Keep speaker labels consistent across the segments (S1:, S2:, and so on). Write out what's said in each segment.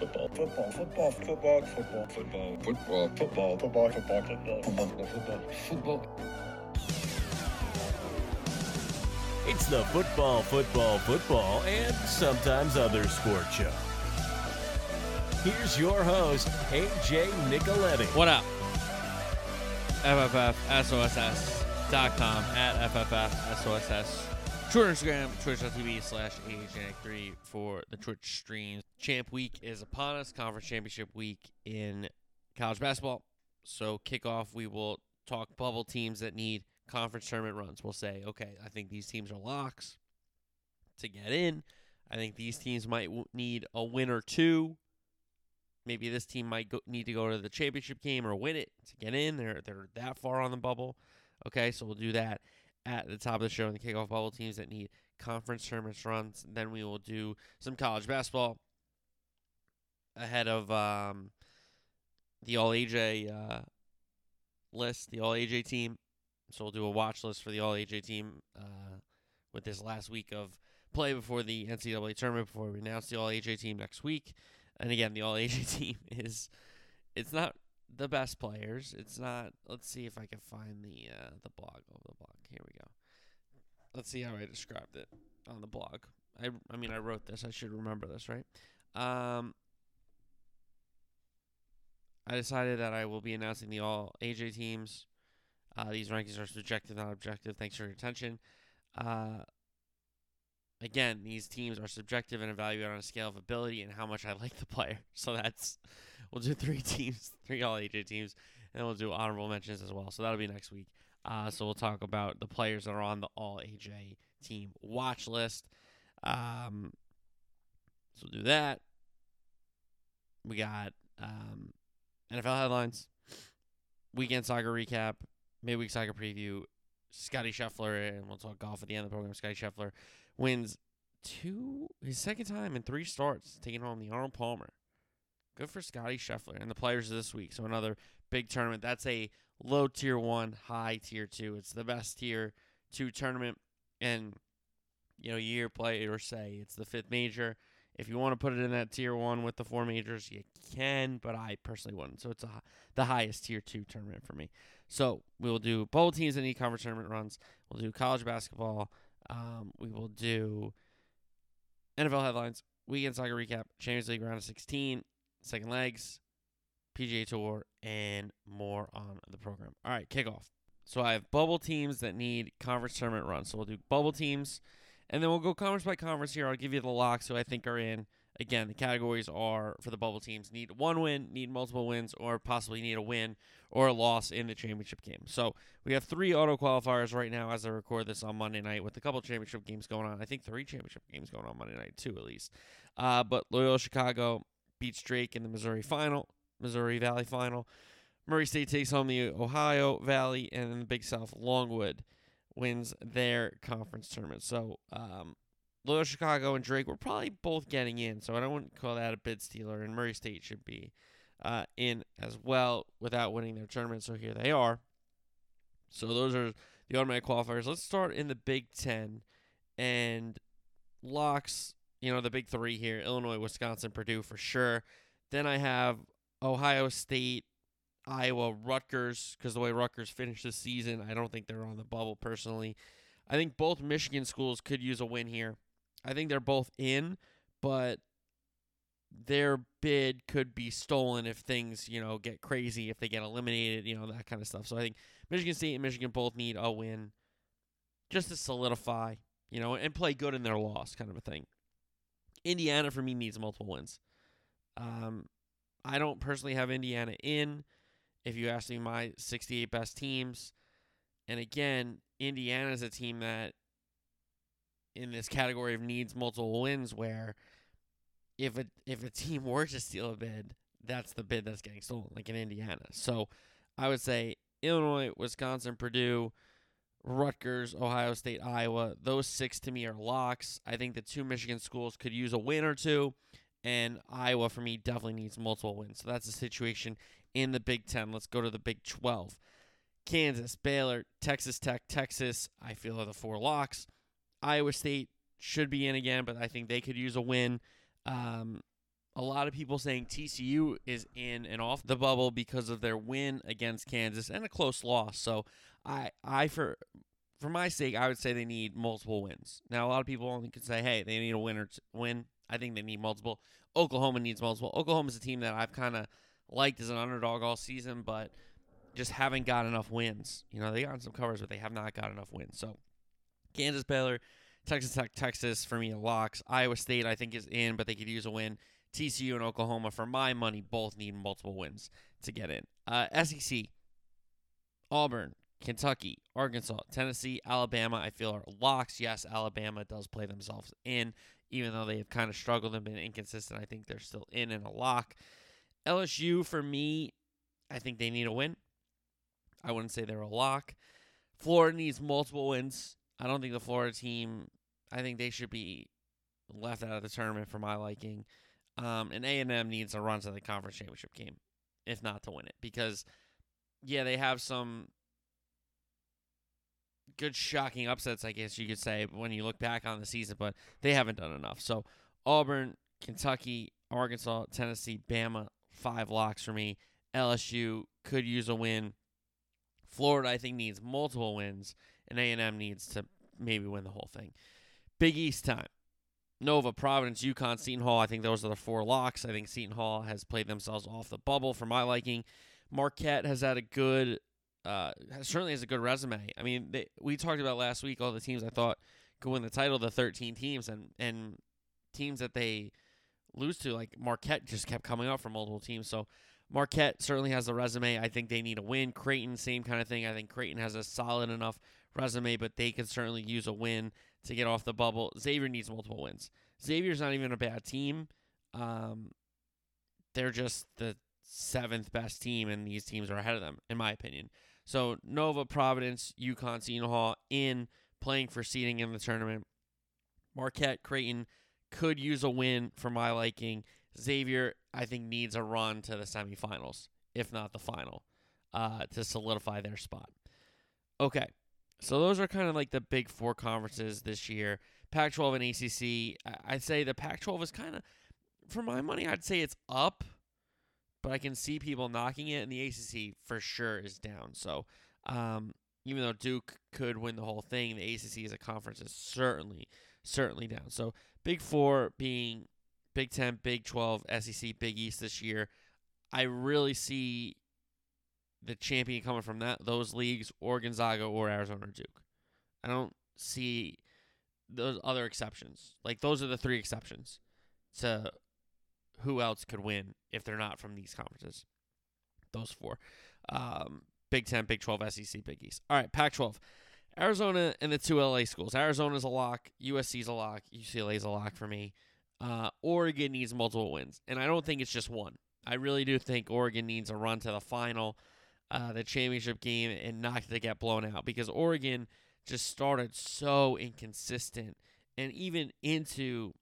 S1: football, football, football, football, football, football, football, football, football, football, football, football, football, football. It's the football, football, football, and sometimes other sport show. Here's your host, AJ Nicoletti.
S2: What up? FFFSOSS.com at FFFSOSS. Twitter, Instagram, twitch.tv slash ajn 3 for the Twitch streams. Champ week is upon us, conference championship week in college basketball. So, kickoff, we will talk bubble teams that need conference tournament runs. We'll say, okay, I think these teams are locks to get in. I think these teams might need a win or two. Maybe this team might go, need to go to the championship game or win it to get in. They're they're that far on the bubble. Okay, so we'll do that at the top of the show in the kickoff bubble teams that need conference tournaments runs. Then we will do some college basketball ahead of um, the All AJ uh, list, the All AJ team. So we'll do a watch list for the All AJ team uh, with this last week of play before the NCAA tournament. Before we announce the All AJ team next week, and again, the All AJ team is it's not the best players. It's not. Let's see if I can find the uh, the blog. Oh, the blog. Here we go. Let's see how I described it on the blog. I I mean I wrote this. I should remember this, right? Um, I decided that I will be announcing the all AJ teams. Uh, these rankings are subjective, not objective. Thanks for your attention. Uh, again, these teams are subjective and evaluated on a scale of ability and how much I like the player. So that's we'll do three teams, three all AJ teams, and we'll do honorable mentions as well. So that'll be next week. Uh, so we'll talk about the players that are on the all AJ team watch list. Um, so we'll do that. We got um, NFL headlines, weekend soccer recap, midweek soccer preview. Scotty Scheffler, and we'll talk golf at the end of the program. Scotty Scheffler wins two his second time in three starts, taking home the Arnold Palmer. Good for Scotty Scheffler and the players this week. So another big tournament. That's a low tier one, high tier two. It's the best tier two tournament, and you know year play or say it's the fifth major. If you want to put it in that tier one with the four majors, you can, but I personally wouldn't. So it's a, the highest tier two tournament for me. So we will do bowl teams and e-conference tournament runs. We'll do college basketball. Um, we will do NFL headlines, weekend soccer recap, Champions League round of 16, second legs, PGA Tour, and more on the program. All right, kickoff. So I have bubble teams that need conference tournament runs. So we'll do bubble teams and then we'll go conference by conference here. I'll give you the locks who I think are in. Again, the categories are for the bubble teams need one win, need multiple wins, or possibly need a win or a loss in the championship game. So we have three auto qualifiers right now as I record this on Monday night with a couple championship games going on. I think three championship games going on Monday night, too, at least. Uh, but Loyola Chicago beats Drake in the Missouri final, Missouri Valley final. Murray State takes home the Ohio Valley, and then the Big South Longwood wins their conference tournament. So um, Loyola Chicago and Drake were probably both getting in, so I don't want to call that a bid stealer. And Murray State should be uh, in as well without winning their tournament. So here they are. So those are the automatic qualifiers. Let's start in the Big Ten and locks. You know the big three here: Illinois, Wisconsin, Purdue for sure. Then I have Ohio State Iowa, Rutgers, because the way Rutgers finished the season, I don't think they're on the bubble personally. I think both Michigan schools could use a win here. I think they're both in, but their bid could be stolen if things, you know, get crazy, if they get eliminated, you know, that kind of stuff. So I think Michigan State and Michigan both need a win just to solidify, you know, and play good in their loss kind of a thing. Indiana for me needs multiple wins. Um, I don't personally have Indiana in if you ask me my 68 best teams. And again, Indiana is a team that in this category of needs multiple wins where if a if a team were to steal a bid, that's the bid that's getting stolen, like in Indiana. So I would say Illinois, Wisconsin, Purdue, Rutgers, Ohio State, Iowa. Those six to me are locks. I think the two Michigan schools could use a win or two, and Iowa for me definitely needs multiple wins. So that's a situation in the Big Ten. Let's go to the Big 12. Kansas, Baylor, Texas Tech, Texas, I feel are the four locks. Iowa State should be in again, but I think they could use a win. Um, a lot of people saying TCU is in and off the bubble because of their win against Kansas and a close loss. So I, I for for my sake, I would say they need multiple wins. Now, a lot of people only can say, hey, they need a win or t- win. I think they need multiple. Oklahoma needs multiple. Oklahoma is a team that I've kind of – liked as an underdog all season, but just haven't got enough wins. You know, they got some covers, but they have not got enough wins. So Kansas, Baylor, Texas Tech, Texas for me locks. Iowa State I think is in, but they could use a win. TCU and Oklahoma for my money both need multiple wins to get in. Uh, SEC, Auburn, Kentucky, Arkansas, Tennessee, Alabama, I feel are locks. Yes, Alabama does play themselves in, even though they have kind of struggled and been inconsistent. I think they're still in and a lock. LSU, for me, I think they need a win. I wouldn't say they're a lock. Florida needs multiple wins. I don't think the Florida team, I think they should be left out of the tournament for my liking. Um, and A&M needs a run to the conference championship game, if not to win it. Because, yeah, they have some good shocking upsets, I guess you could say, when you look back on the season, but they haven't done enough. So Auburn, Kentucky, Arkansas, Tennessee, Bama, five locks for me. LSU could use a win. Florida, I think, needs multiple wins, and A&M needs to maybe win the whole thing. Big East time. Nova, Providence, UConn, Seton Hall. I think those are the four locks. I think Seton Hall has played themselves off the bubble for my liking. Marquette has had a good, uh, certainly has a good resume. I mean, they, we talked about last week all the teams I thought could win the title, the 13 teams, and and teams that they lose to. Like Marquette just kept coming up from multiple teams. So Marquette certainly has the resume. I think they need a win. Creighton, same kind of thing. I think Creighton has a solid enough resume, but they could certainly use a win to get off the bubble. Xavier needs multiple wins. Xavier's not even a bad team. Um, they're just the seventh best team, and these teams are ahead of them, in my opinion. So Nova, Providence, UConn, Seton Hall in playing for seeding in the tournament. Marquette, Creighton, could use a win for my liking. Xavier, I think, needs a run to the semifinals, if not the final, uh, to solidify their spot. Okay, so those are kind of like the big four conferences this year. Pac 12 and ACC, I'd say the Pac 12 is kind of, for my money, I'd say it's up, but I can see people knocking it, and the ACC for sure is down. So, um, even though Duke could win the whole thing, the ACC as a conference is certainly, certainly down. So Big Four being Big Ten, Big 12, SEC, Big East this year. I really see the champion coming from that those leagues or Gonzaga or Arizona or Duke. I don't see those other exceptions. Like those are the three exceptions to who else could win if they're not from these conferences. Those four. Um, Big 10, Big 12, SEC, Big East. All right, Pac 12. Arizona and the two LA schools. Arizona's a lock. USC's a lock. UCLA's a lock for me. Uh, Oregon needs multiple wins, and I don't think it's just one. I really do think Oregon needs a run to the final, uh, the championship game, and not to get blown out because Oregon just started so inconsistent, and even into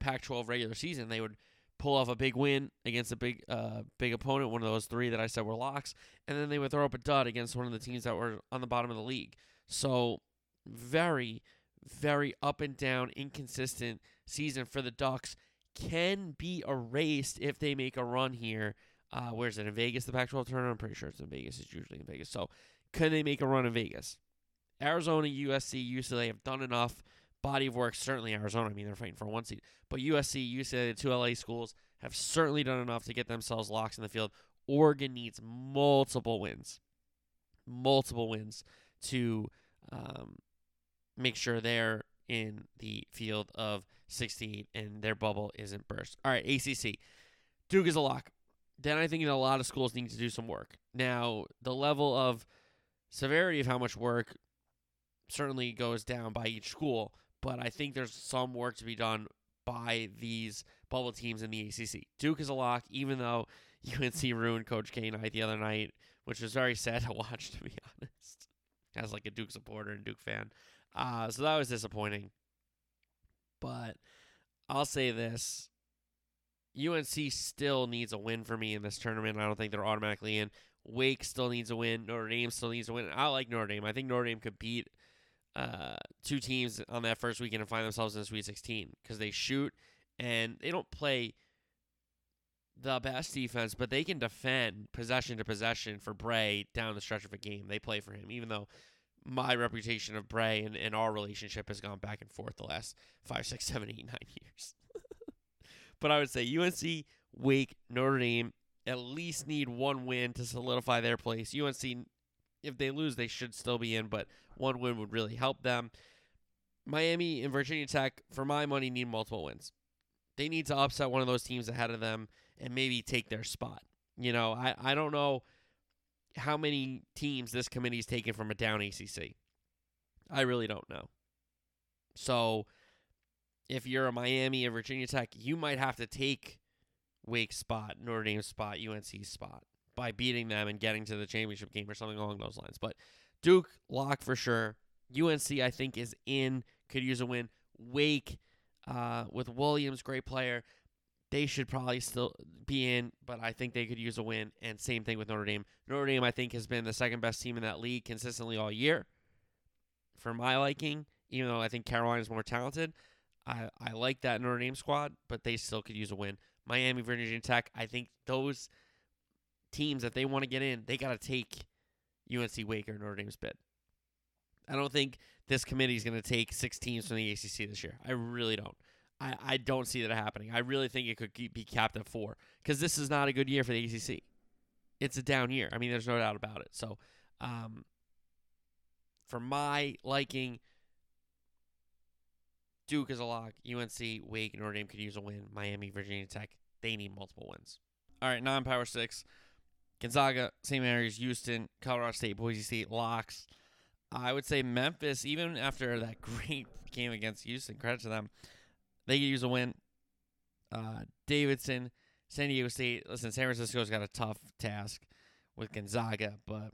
S2: Pac-12 regular season, they would pull off a big win against a big, uh, big opponent, one of those three that I said were locks, and then they would throw up a dud against one of the teams that were on the bottom of the league. So very, very up and down, inconsistent season for the Ducks can be erased if they make a run here. Uh, where is it in Vegas? The Pac-12 tournament. I'm pretty sure it's in Vegas. It's usually in Vegas. So can they make a run in Vegas? Arizona, USC, UCLA have done enough. Body of work certainly Arizona. I mean, they're fighting for one seed, but USC, UCLA, the two LA schools have certainly done enough to get themselves locks in the field. Oregon needs multiple wins, multiple wins to um, make sure they're in the field of 68 and their bubble isn't burst. All right, ACC. Duke is a lock. Then I think a lot of schools need to do some work. Now, the level of severity of how much work certainly goes down by each school, but I think there's some work to be done by these bubble teams in the ACC. Duke is a lock, even though UNC ruined Coach K night the other night, which was very sad to watch, to be honest as like a Duke supporter and Duke fan. Uh, so that was disappointing. But I'll say this. UNC still needs a win for me in this tournament. I don't think they're automatically in. Wake still needs a win. Notre Dame still needs a win. I like Notre Dame. I think Notre Dame could beat uh, two teams on that first weekend and find themselves in the Sweet 16 because they shoot and they don't play – the best defense, but they can defend possession to possession for Bray down the stretch of a game. They play for him, even though my reputation of Bray and, and our relationship has gone back and forth the last five, six, seven, eight, nine years. but I would say UNC, Wake, Notre Dame at least need one win to solidify their place. UNC, if they lose, they should still be in, but one win would really help them. Miami and Virginia Tech, for my money, need multiple wins. They need to upset one of those teams ahead of them and maybe take their spot. You know, I, I don't know how many teams this committee's taken from a down ACC. I really don't know. So if you're a Miami or Virginia Tech, you might have to take Wake spot, Notre Dame spot, UNC's spot by beating them and getting to the championship game or something along those lines. But Duke, lock for sure. UNC, I think, is in, could use a win. Wake, uh, with Williams, great player they should probably still be in, but I think they could use a win. And same thing with Notre Dame. Notre Dame, I think, has been the second best team in that league consistently all year, for my liking. Even though I think Carolina is more talented, I, I like that Notre Dame squad, but they still could use a win. Miami, Virginia Tech, I think those teams, if they want to get in, they got to take UNC Wake or Notre Dame's bid. I don't think this committee is going to take six teams from the ACC this year. I really don't. I, I don't see that happening. I really think it could be capped at four because this is not a good year for the ACC. It's a down year. I mean, there's no doubt about it. So, um, for my liking, Duke is a lock. UNC, Wake, Notre Dame could use a win. Miami, Virginia Tech, they need multiple wins. All right, non power six. Gonzaga, St. Mary's, Houston, Colorado State, Boise State, locks. I would say Memphis, even after that great game against Houston, credit to them. They could use a win. Uh, Davidson, San Diego State. Listen, San Francisco's got a tough task with Gonzaga, but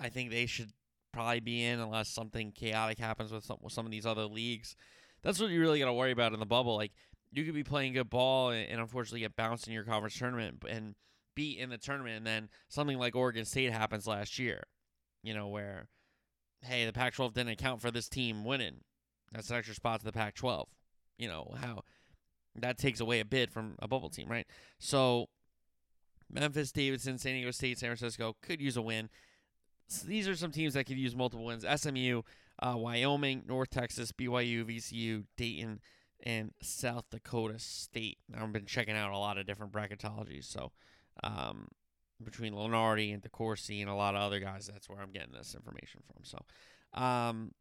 S2: I think they should probably be in unless something chaotic happens with some, with some of these other leagues. That's what you really got to worry about in the bubble. Like you could be playing good ball and, and unfortunately get bounced in your conference tournament and beat in the tournament, and then something like Oregon State happens last year. You know where, hey, the Pac-12 didn't account for this team winning. That's an extra spot to the Pac-12 you know, how that takes away a bit from a bubble team, right? So Memphis, Davidson, San Diego State, San Francisco could use a win. So these are some teams that could use multiple wins. SMU, uh, Wyoming, North Texas, BYU, VCU, Dayton, and South Dakota State. I've been checking out a lot of different bracketologies. So um, between Lunardi and DeCourcy and a lot of other guys, that's where I'm getting this information from. So um,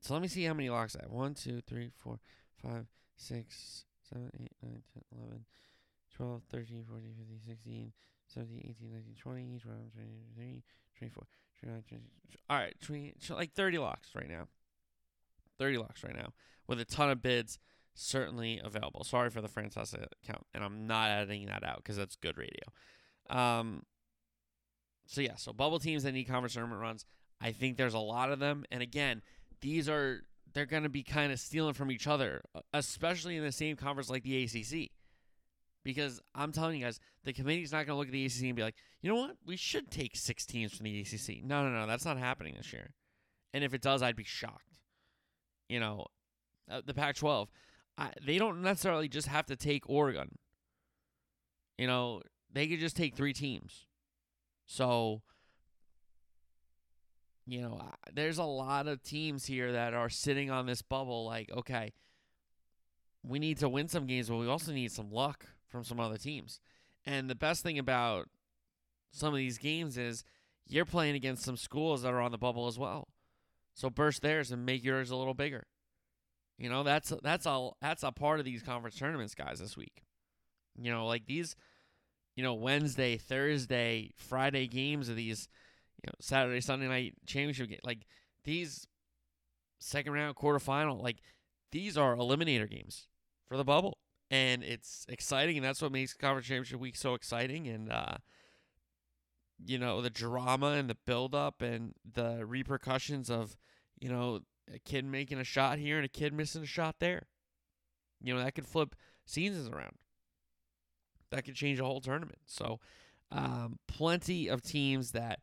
S2: so let me see how many locks I have. 1, 2, 3, 4, 5, 6, 7, 8, 9, 10, 11, 12, 13, 14, 15, 16, 17, 18, 19, 20, 21, 23, 24, All right, 20, like 30 locks right now. 30 locks right now with a ton of bids certainly available. Sorry for the Francesa account, and I'm not editing that out because that's good radio. Um, so, yeah, so bubble teams that need conference tournament runs, I think there's a lot of them. And again, these are they're going to be kind of stealing from each other, especially in the same conference like the ACC. Because I'm telling you guys, the committee's not going to look at the ACC and be like, you know what? We should take six teams from the ACC. No, no, no. That's not happening this year. And if it does, I'd be shocked. You know, uh, the Pac 12, they don't necessarily just have to take Oregon. You know, they could just take three teams. So you know, there's a lot of teams here that are sitting on this bubble. Like, okay, we need to win some games, but we also need some luck from some other teams. And the best thing about some of these games is you're playing against some schools that are on the bubble as well. So burst theirs and make yours a little bigger. You know, that's that's all that's a part of these conference tournaments, guys, this week. You know, like these, you know, Wednesday, Thursday, Friday games of these you know, Saturday, Sunday night championship game. Like these second round quarterfinal, like these are eliminator games for the bubble. And it's exciting, and that's what makes conference championship week so exciting. And uh, you know, the drama and the buildup and the repercussions of, you know, a kid making a shot here and a kid missing a shot there. You know, that could flip seasons around. That could change a whole tournament. So, um, plenty of teams that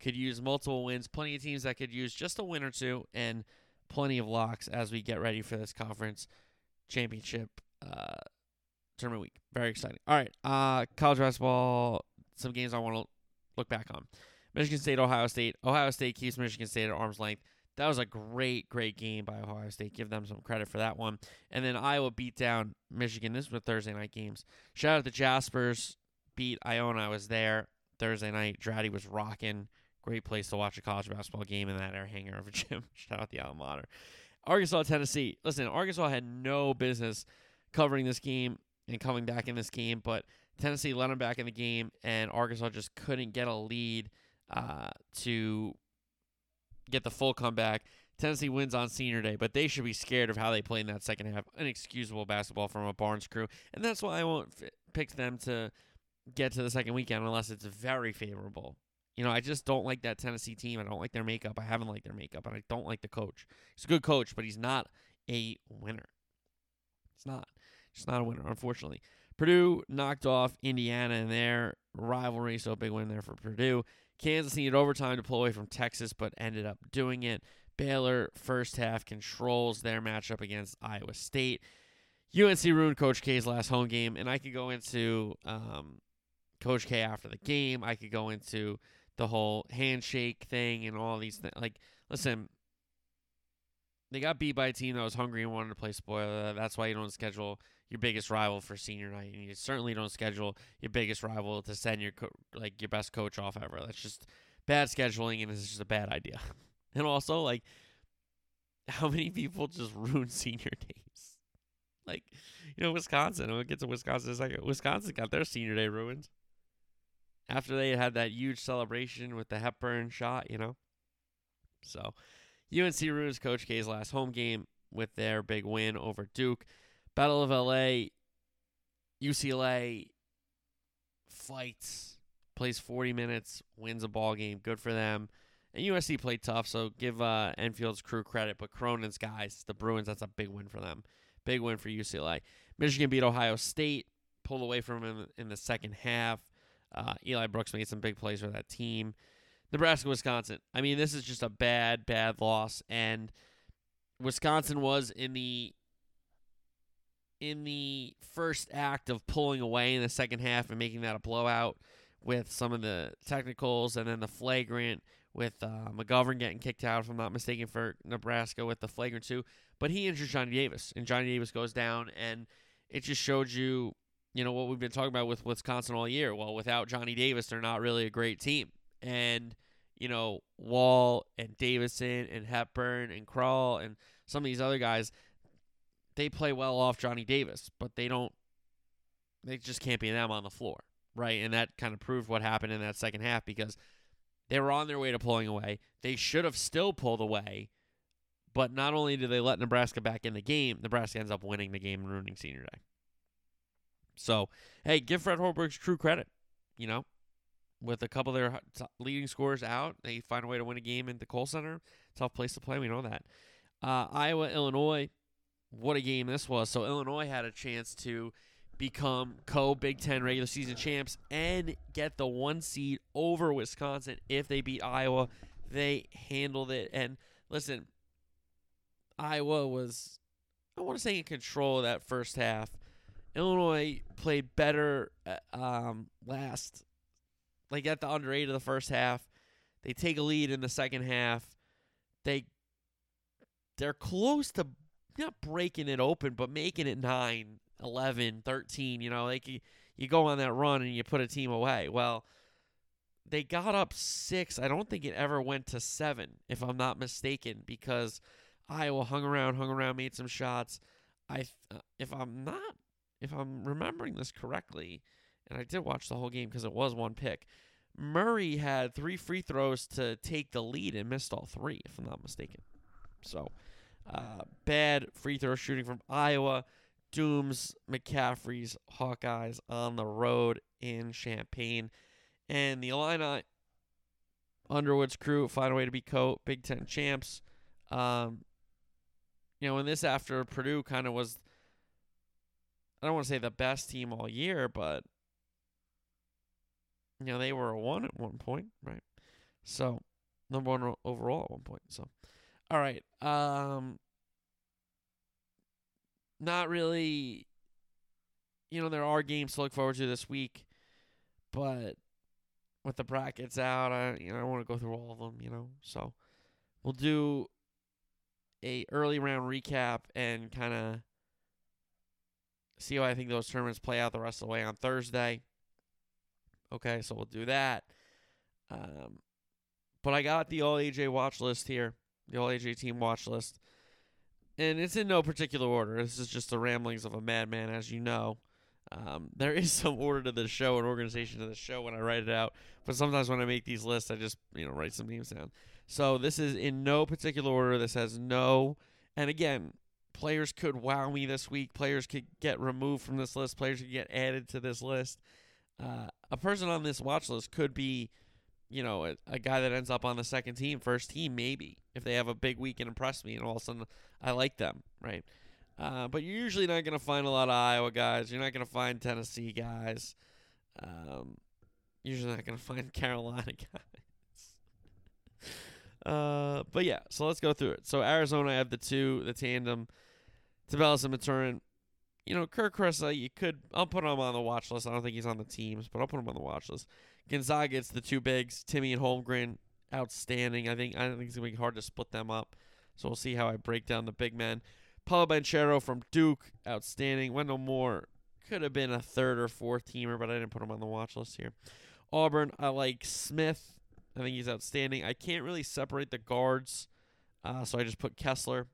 S2: could use multiple wins, plenty of teams that could use just a win or two, and plenty of locks as we get ready for this conference championship uh, tournament week. Very exciting. All right, uh, college basketball, some games I want to look back on. Michigan State, Ohio State. Ohio State keeps Michigan State at arm's length. That was a great, great game by Ohio State. Give them some credit for that one. And then Iowa beat down Michigan. This was Thursday night games. Shout out to Jaspers. Beat Iona. I was there Thursday night. Draddy was rocking. Great place to watch a college basketball game in that air hangar of a gym. Shout out the alma mater. Arkansas, Tennessee. Listen, Arkansas had no business covering this game and coming back in this game, but Tennessee let them back in the game, and Arkansas just couldn't get a lead uh, to get the full comeback. Tennessee wins on senior day, but they should be scared of how they play in that second half. Inexcusable basketball from a Barnes crew. And that's why I won't f- pick them to get to the second weekend unless it's very favorable. You know, I just don't like that Tennessee team. I don't like their makeup. I haven't liked their makeup, and I don't like the coach. He's a good coach, but he's not a winner. It's not. It's not a winner, unfortunately. Purdue knocked off Indiana in their rivalry, so a big win there for Purdue. Kansas needed overtime to pull away from Texas, but ended up doing it. Baylor first half controls their matchup against Iowa State. UNC ruined Coach K's last home game, and I could go into um, Coach K after the game. I could go into the whole handshake thing and all these things. Like, listen, they got beat by a team that was hungry and wanted to play spoiler. Uh, that's why you don't schedule your biggest rival for senior night, and you certainly don't schedule your biggest rival to send your like your best coach off ever. That's just bad scheduling, and it's just a bad idea. and also, like, how many people just ruin senior days? Like, you know, Wisconsin. we to get to Wisconsin in a second. Wisconsin got their senior day ruined after they had that huge celebration with the Hepburn shot, you know. So, UNC ruins Coach K's last home game with their big win over Duke. Battle of LA, UCLA fights, plays 40 minutes, wins a ball game. Good for them. And USC played tough, so give uh, Enfield's crew credit. But Cronin's guys, the Bruins, that's a big win for them. Big win for UCLA. Michigan beat Ohio State, pulled away from them in the second half. Uh, Eli Brooks made some big plays for that team. Nebraska, Wisconsin. I mean, this is just a bad, bad loss. And Wisconsin was in the in the first act of pulling away in the second half and making that a blowout with some of the technicals and then the flagrant with uh, McGovern getting kicked out, if I'm not mistaken, for Nebraska with the flagrant two. But he injured Johnny Davis, and Johnny Davis goes down, and it just showed you you know, what we've been talking about with Wisconsin all year. Well, without Johnny Davis, they're not really a great team. And, you know, Wahl and Davison and Hepburn and Crowl and some of these other guys, they play well off Johnny Davis, but they don't, they just can't be them on the floor, right? And that kind of proved what happened in that second half because they were on their way to pulling away. They should have still pulled away, but not only do they let Nebraska back in the game, Nebraska ends up winning the game and ruining senior day. So, hey, give Fred Hoiberg's crew credit. You know, with a couple of their leading scorers out, they find a way to win a game in the Kohl Center. Tough place to play. We know that. Uh, Iowa, Illinois. What a game this was. So Illinois had a chance to become co Big Ten regular season champs and get the one seed over Wisconsin if they beat Iowa. They handled it. And listen, Iowa was, I want to say, in control of that first half. Illinois played better uh, um, last, like at the under eight of the first half. They take a lead in the second half. They they're close to not breaking it open, but making it 9, 11, 13. You know, like you, you go on that run and you put a team away. Well, they got up six. I don't think it ever went to seven, if I'm not mistaken, because Iowa hung around, hung around, made some shots. I, uh, if I'm not if I'm remembering this correctly, and I did watch the whole game because it was one pick. Murray had three free throws to take the lead and missed all three, if I'm not mistaken. So, uh, bad free throw shooting from Iowa. Dooms McCaffery's Hawkeyes on the road in Champaign. And the Illini Underwood's crew find a way to be co Big Ten champs. Um, you know, and this after Purdue kind of was I don't want to say the best team all year, but you know they were a one at one point, right? So number one overall at one point. So all right, um, not really. You know there are games to look forward to this week, but with the brackets out, I you know I want to go through all of them. You know, so we'll do a early round recap and kind of see how I think those tournaments play out the rest of the way on Thursday. Okay, so we'll do that. Um, but I got the All AJ watch list here, the All AJ team watch list, and it's in no particular order. This is just the ramblings of a madman, as you know. Um, there is some order to the show and organization to the show when I write it out, but sometimes when I make these lists, I just you know write some names down. So this is in no particular order. This has no, and again, Players could wow me this week. Players could get removed from this list. Players could get added to this list. Uh, a person on this watch list could be, you know, a, a, guy that ends up on the second team, first team, maybe, if they have a big week and impress me, and all of a sudden I like them, right? Uh, but you're usually not going to find a lot of Iowa guys. You're not going to find Tennessee guys. Um, you're usually not going to find Carolina guys. uh, but yeah, so let's go through it. So Arizona, I have the two, the tandem. Tavares and Mathurin. You know, Kerr Kriisa, you could. I'll put him on the watch list. I don't think he's on the teams, but I'll put him on the watch list. Gonzaga gets the two bigs, Timme and Holmgren, outstanding. I think I think it's gonna be hard to split them up. So we'll see how I break down the big men. Paolo Banchero from Duke, outstanding. Wendell Moore could have been a third or fourth teamer, but I didn't put him on the watch list here. Auburn, I like Smith. I think he's outstanding. I can't really separate the guards, uh, so I just put Kessler.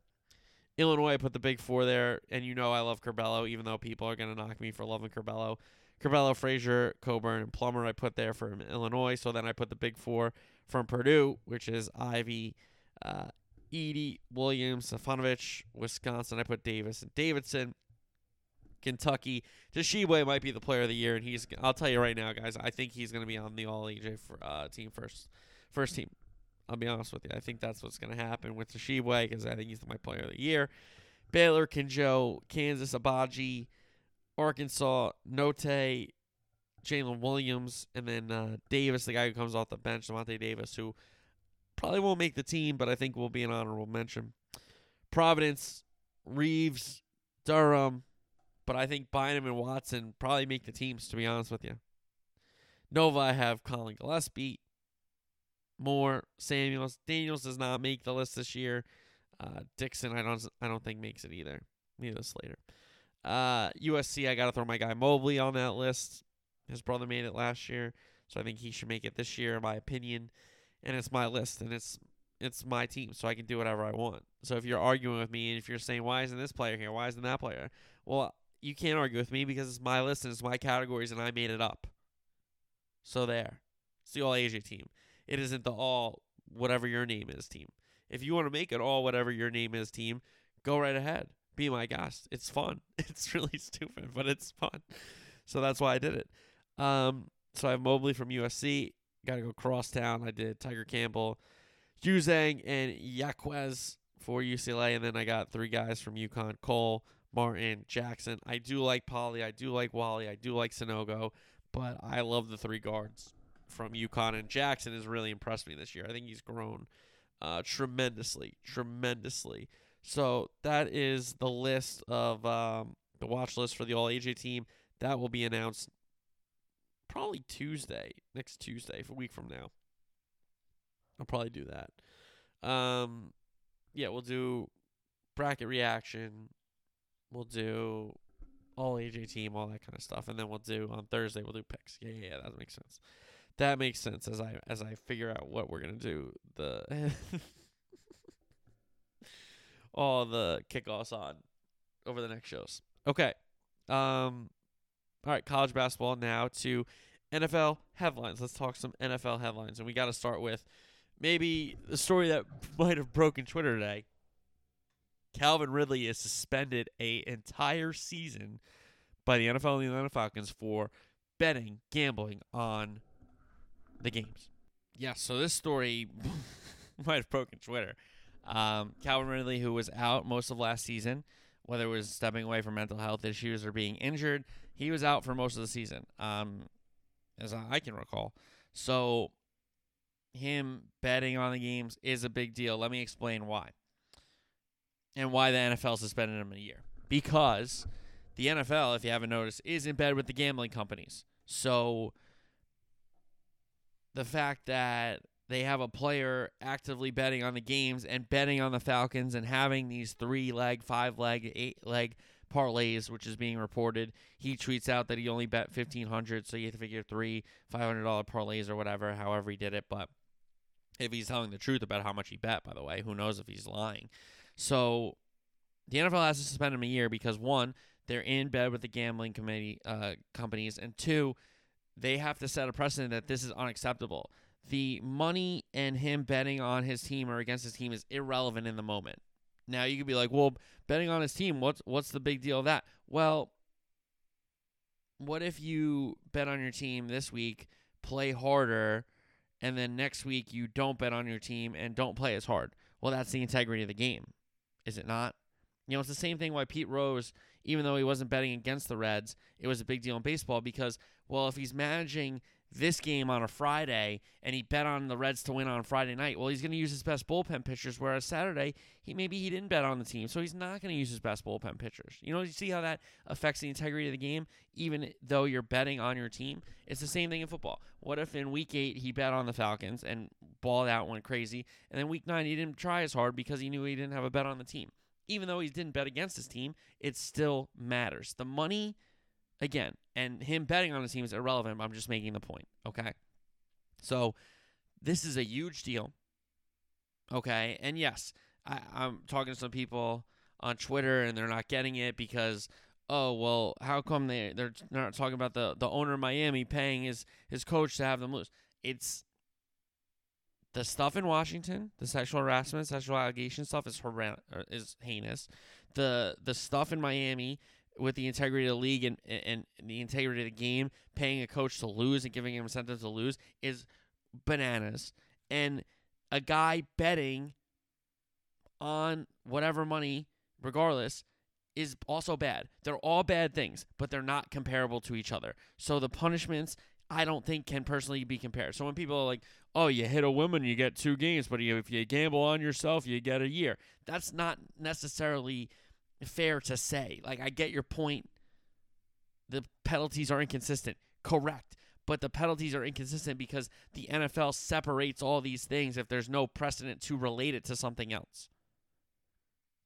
S2: Illinois put the big four there, and you know I love Curbelo, even though people are going to knock me for loving Curbelo. Curbelo, Frazier, Cockburn, and Plummer I put there for Illinois. So then I put the big four from Purdue, which is Ivey, uh, Edey, Williams, Stefanovic, Wisconsin. I put Davis and Davidson. Kentucky. Tshiebwe might be the player of the year, and he's. I'll tell you right now, guys. I think he's going to be on the All AJ for, uh, team first, first team I'll be honest with you. I think that's what's going to happen with Tshiebwe because I think he's my player of the year. Baylor, Kinjo, Kansas, Agbaji, Arkansas, Notae, Jalen Williams, and then uh, Davis, the guy who comes off the bench, Devontae Davis, who probably won't make the team, but I think will be an honorable mention. Providence, Reeves, Durham, but I think Bynum and Watson probably make the teams, to be honest with you. Nova, I have Collin Gillespie, Moore, Samuels, Daniels does not make the list this year. Uh, Dixon, I don't, I don't think makes it either. Neither Slater. Uh, USC, I got to throw my guy Mobley on that list. His brother made it last year, so I think he should make it this year, in my opinion. And it's my list, and it's it's my team, so I can do whatever I want. So if you're arguing with me, and if you're saying why isn't this player here, why isn't that player, well, you can't argue with me because it's my list and it's my categories, and I made it up. So there, it's the All AJ team. It isn't the all whatever your name is team. If you want to make it all whatever your name is team, go right ahead. Be my guest. It's fun. It's really stupid, but it's fun. So that's why I did it. Um, so I have Mobley from USC. Got to go crosstown. I did Tiger Campbell, Juzang, and Jaquez for UCLA. And then I got three guys from UConn Cole, Martin, Jackson. I do like Polley. I do like Whaley. I do like Sanogo. But I love the three guards from UConn and Jackson has really impressed me this year. I think he's grown uh, tremendously, tremendously. So that is the list of um, the watch list for the All AJ team. That will be announced probably Tuesday, next Tuesday, a week from now. I'll probably do that. Um, yeah, we'll do bracket reaction. We'll do all AJ team, all that kind of stuff, and then we'll do on Thursday. We'll do picks. Yeah, yeah, yeah that makes sense that makes sense as I as I figure out what we're gonna do the all the kickoffs on over the next shows. Okay. Um all right, college basketball now to NFL headlines. Let's talk some NFL headlines and we gotta start with maybe the story that might have broken Twitter today. Calvin Ridley is suspended a entire season by the NFL and the Atlanta Falcons for betting, gambling on the games. Yeah, so this story might have broken Twitter. Um, Calvin Ridley, who was out most of last season, whether it was stepping away from mental health issues or being injured, he was out for most of the season, um, as I can recall. So, him betting on the games is a big deal. Let me explain why and why the NFL suspended him a year. Because the NFL, if you haven't noticed, is in bed with the gambling companies. So, the fact that they have a player actively betting on the games and betting on the Falcons and having these three leg, five leg, eight leg parlays, which is being reported. He tweets out that he only bet fifteen hundred, so you have to figure three five hundred dollar parlays or whatever, however he did it. But if he's telling the truth about how much he bet, by the way, who knows if he's lying? So the NFL has to suspend him a year because one, they're in bed with the gambling committee uh, companies, and two they have to set a precedent that this is unacceptable. The money and him betting on his team or against his team is irrelevant in the moment. Now you could be like, well, betting on his team, what's what's the big deal of that? Well, what if you bet on your team this week, play harder, and then next week you don't bet on your team and don't play as hard? Well, that's the integrity of the game, is it not? You know, it's the same thing why Pete Rose, even though he wasn't betting against the Reds, it was a big deal in baseball because well, if he's managing this game on a Friday and he bet on the Reds to win on Friday night, well, he's going to use his best bullpen pitchers. Whereas Saturday, he maybe he didn't bet on the team, so he's not going to use his best bullpen pitchers. You know, you see how that affects the integrity of the game, even though you're betting on your team. It's the same thing in football. What if in week eight he bet on the Falcons and balled out, went crazy, and then week nine he didn't try as hard because he knew he didn't have a bet on the team. Even though he didn't bet against his team, it still matters. The money again, and him betting on his team is irrelevant. I'm just making the point. Okay. So this is a huge deal. Okay. And yes, I, I'm talking to some people on Twitter and they're not getting it because oh well how come they they're not talking about the the owner of Miami paying his his coach to have them lose it's the stuff in Washington the sexual harassment sexual allegation stuff is horrendous is heinous the the stuff in Miami with the integrity of the league and, and the integrity of the game, paying a coach to lose and giving him incentives to lose is bananas. And a guy betting on whatever money, regardless, is also bad. They're all bad things, but they're not comparable to each other. So the punishments I don't think can personally be compared. So when people are like, "Oh, you hit a woman, you get two games, but if you gamble on yourself, you get a year," that's not necessarily fair to say. Like, I get your point. The penalties are inconsistent. Correct. But the penalties are inconsistent because the NFL separates all these things if there's no precedent to relate it to something else.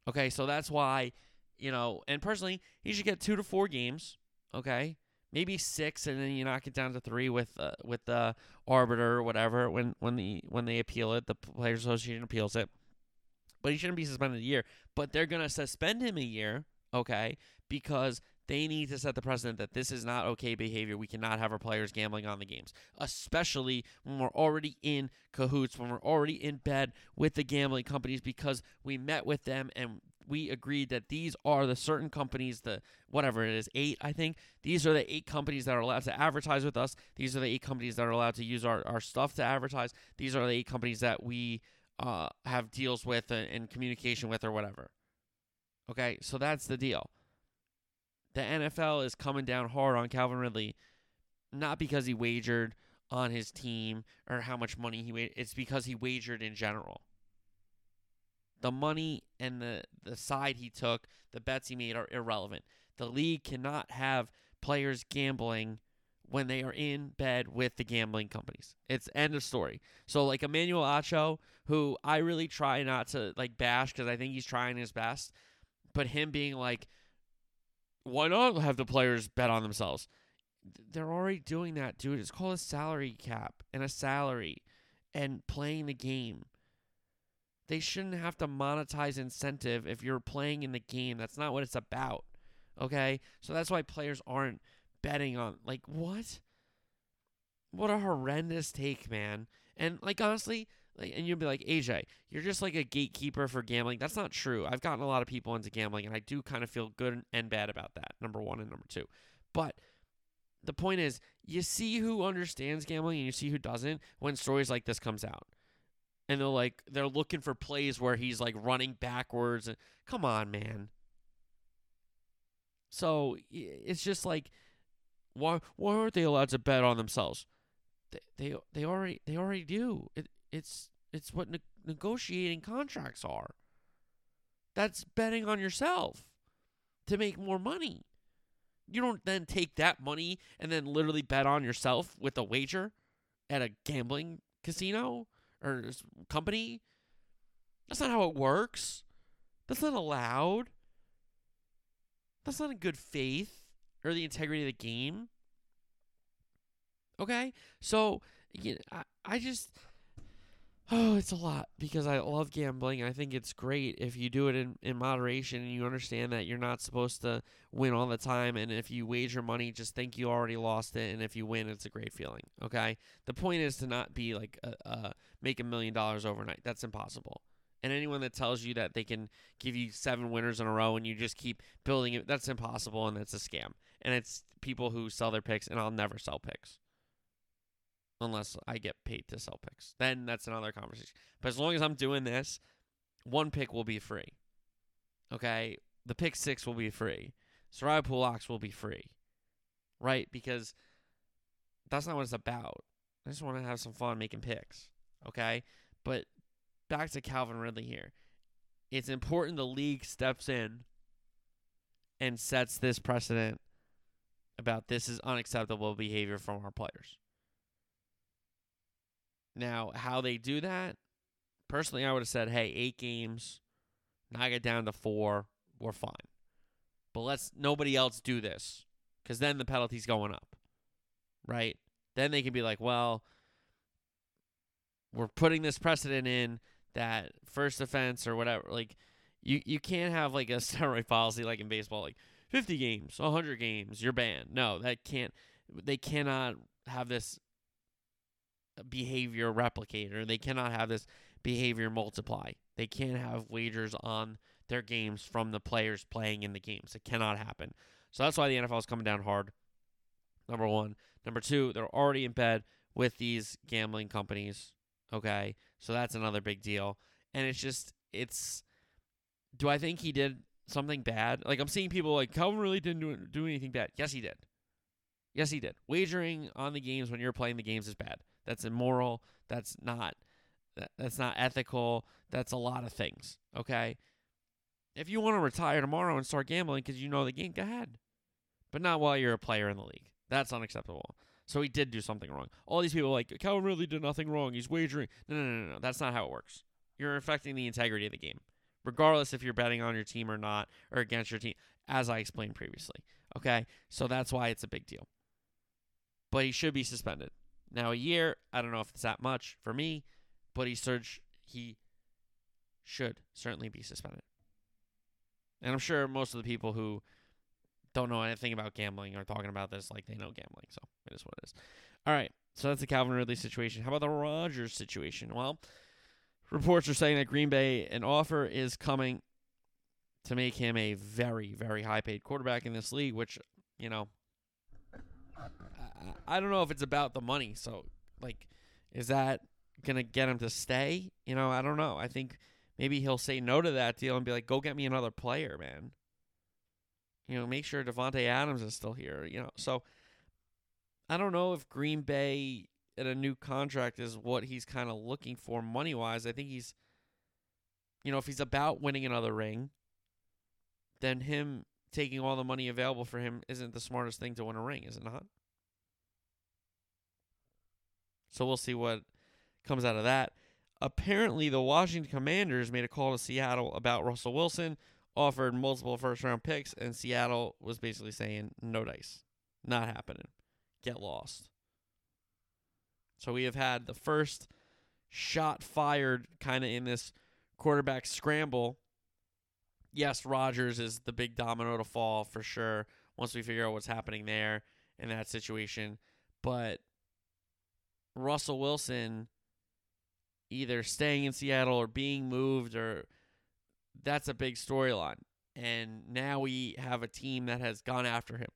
S2: Okay, so that's why, you know, and personally, he should get two to four games. Okay, maybe six, and then you knock it down to three with uh, with the arbiter or whatever when when the when they appeal it, the Players Association appeals it but he shouldn't be suspended a year. But they're going to suspend him a year, okay, because they need to set the precedent that this is not okay behavior. We cannot have our players gambling on the games, especially when we're already in cahoots, when we're already in bed with the gambling companies because we met with them and we agreed that these are the certain companies, the whatever it is, eight, I think. These are the eight companies that are allowed to advertise with us. These are the eight companies that are allowed to use our, our stuff to advertise. These are the eight companies that we uh, have deals with and, and communication with or whatever. Okay, so that's the deal. The NFL is coming down hard on Calvin Ridley, not because he wagered on his team or how much money he made. It's because he wagered in general. The money and the, the side he took, the bets he made are irrelevant. The league cannot have players gambling when they are in bed with the gambling companies. It's end of story. So like Emmanuel Acho, who I really try not to like bash because I think he's trying his best, but him being like, why not have the players bet on themselves? They're already doing that, dude. It's called a salary cap and a salary and playing the game. They shouldn't have to monetize incentive if you're playing in the game. That's not what it's about. Okay? So that's why players aren't betting on like what? What a horrendous take, man. And like honestly, like and you'll be like, AJ, you're just like a gatekeeper for gambling. That's not true. I've gotten a lot of people into gambling and I do kind of feel good and bad about that. Number 1 and number 2. But the point is, you see who understands gambling and you see who doesn't when stories like this comes out and they're like they're looking for plays where he's like running backwards and come on man so it's just like why why aren't they allowed to bet on themselves? They they, they already they already do. It it's it's what ne- negotiating contracts are. That's betting on yourself to make more money. You don't then take that money and then literally bet on yourself with a wager at a gambling casino or company. That's not how it works. That's not allowed. That's not in good faith or the integrity of the game. Okay, so you know, I, I just oh, it's a lot because I love gambling. I think it's great if you do it in, in moderation and you understand that you're not supposed to win all the time. And if you wager money, just think you already lost it. And if you win, it's a great feeling. Okay, the point is to not be like uh, uh make a million dollars overnight. That's impossible. And anyone that tells you that they can give you seven winners in a row and you just keep building it, that's impossible and that's a scam. And it's people who sell their picks, and I'll never sell picks unless I get paid to sell picks. Then that's another conversation. But as long as I'm doing this, one pick will be free. Okay? The pick six will be free. Soraya Pulox will be free. Right? Because that's not what it's about. I just want to have some fun making picks. Okay? But back to Calvin Ridley here. It's important the league steps in and sets this precedent about this is unacceptable behavior from our players. Now, how they do that, personally, I would have said, hey, eight games, knock it down to four, we're fine. But let's nobody else do this because then the penalty's going up, right? Then they can be like, well, we're putting this precedent in that first offense or whatever. Like you you can't have like a steroid policy like in baseball, like 50 games, 100 games, you're banned. No, that can't. They cannot have this behavior replicated, or they cannot have this behavior multiply. They can't have wagers on their games from the players playing in the games. It cannot happen. So that's why the NFL is coming down hard. Number one. Number two, they're already in bed with these gambling companies Okay. So that's another big deal. And it's just, it's, do I think he did something bad? Like, I'm seeing people like, Calvin really didn't do, do anything bad. Yes, he did. Yes, he did. Wagering on the games when you're playing the games is bad. That's immoral. That's not that's not ethical. That's a lot of things. Okay. If you want to retire tomorrow and start gambling because you know the game, go ahead. But not while you're a player in the league. That's unacceptable. So he did do something wrong. All these people like Calvin really did nothing wrong. He's wagering. No, no, no, no, no. That's not how it works. You're affecting the integrity of the game, regardless if you're betting on your team or not or against your team, as I explained previously. Okay, so that's why it's a big deal. But he should be suspended. Now a year, I don't know if it's that much for me, but he surged, he should certainly be suspended. And I'm sure most of the people who don't know anything about gambling or talking about this like they know gambling. So it is what it is. All right. So that's the Calvin Ridley situation. How about the Rodgers situation? Well, reports are saying that Green Bay, an offer is coming to make him a very, very high paid quarterback in this league, which, you know, I, I don't know if it's about the money. So, like, is that going to get him to stay? You know, I don't know. I think maybe he'll say no to that deal and be like, go get me another player, man. You know, make sure Davante Adams is still here. You know, so I don't know if Green Bay at a new contract is what he's kind of looking for money wise. I think he's, you know, if he's about winning another ring, then him taking all the money available for him isn't the smartest thing to win a ring, is it not? So we'll see what comes out of that. Apparently, the Washington Commanders made a call to Seattle about Russell Wilson offered multiple first round picks, and Seattle was basically saying, no dice. Not happening. Get lost. So we have had the first shot fired kind of in this quarterback scramble. Yes, Rodgers is the big domino to fall for sure once we figure out what's happening there in that situation. But Russell Wilson either staying in Seattle or being moved or that's a big storyline. And now we have a team that has gone after him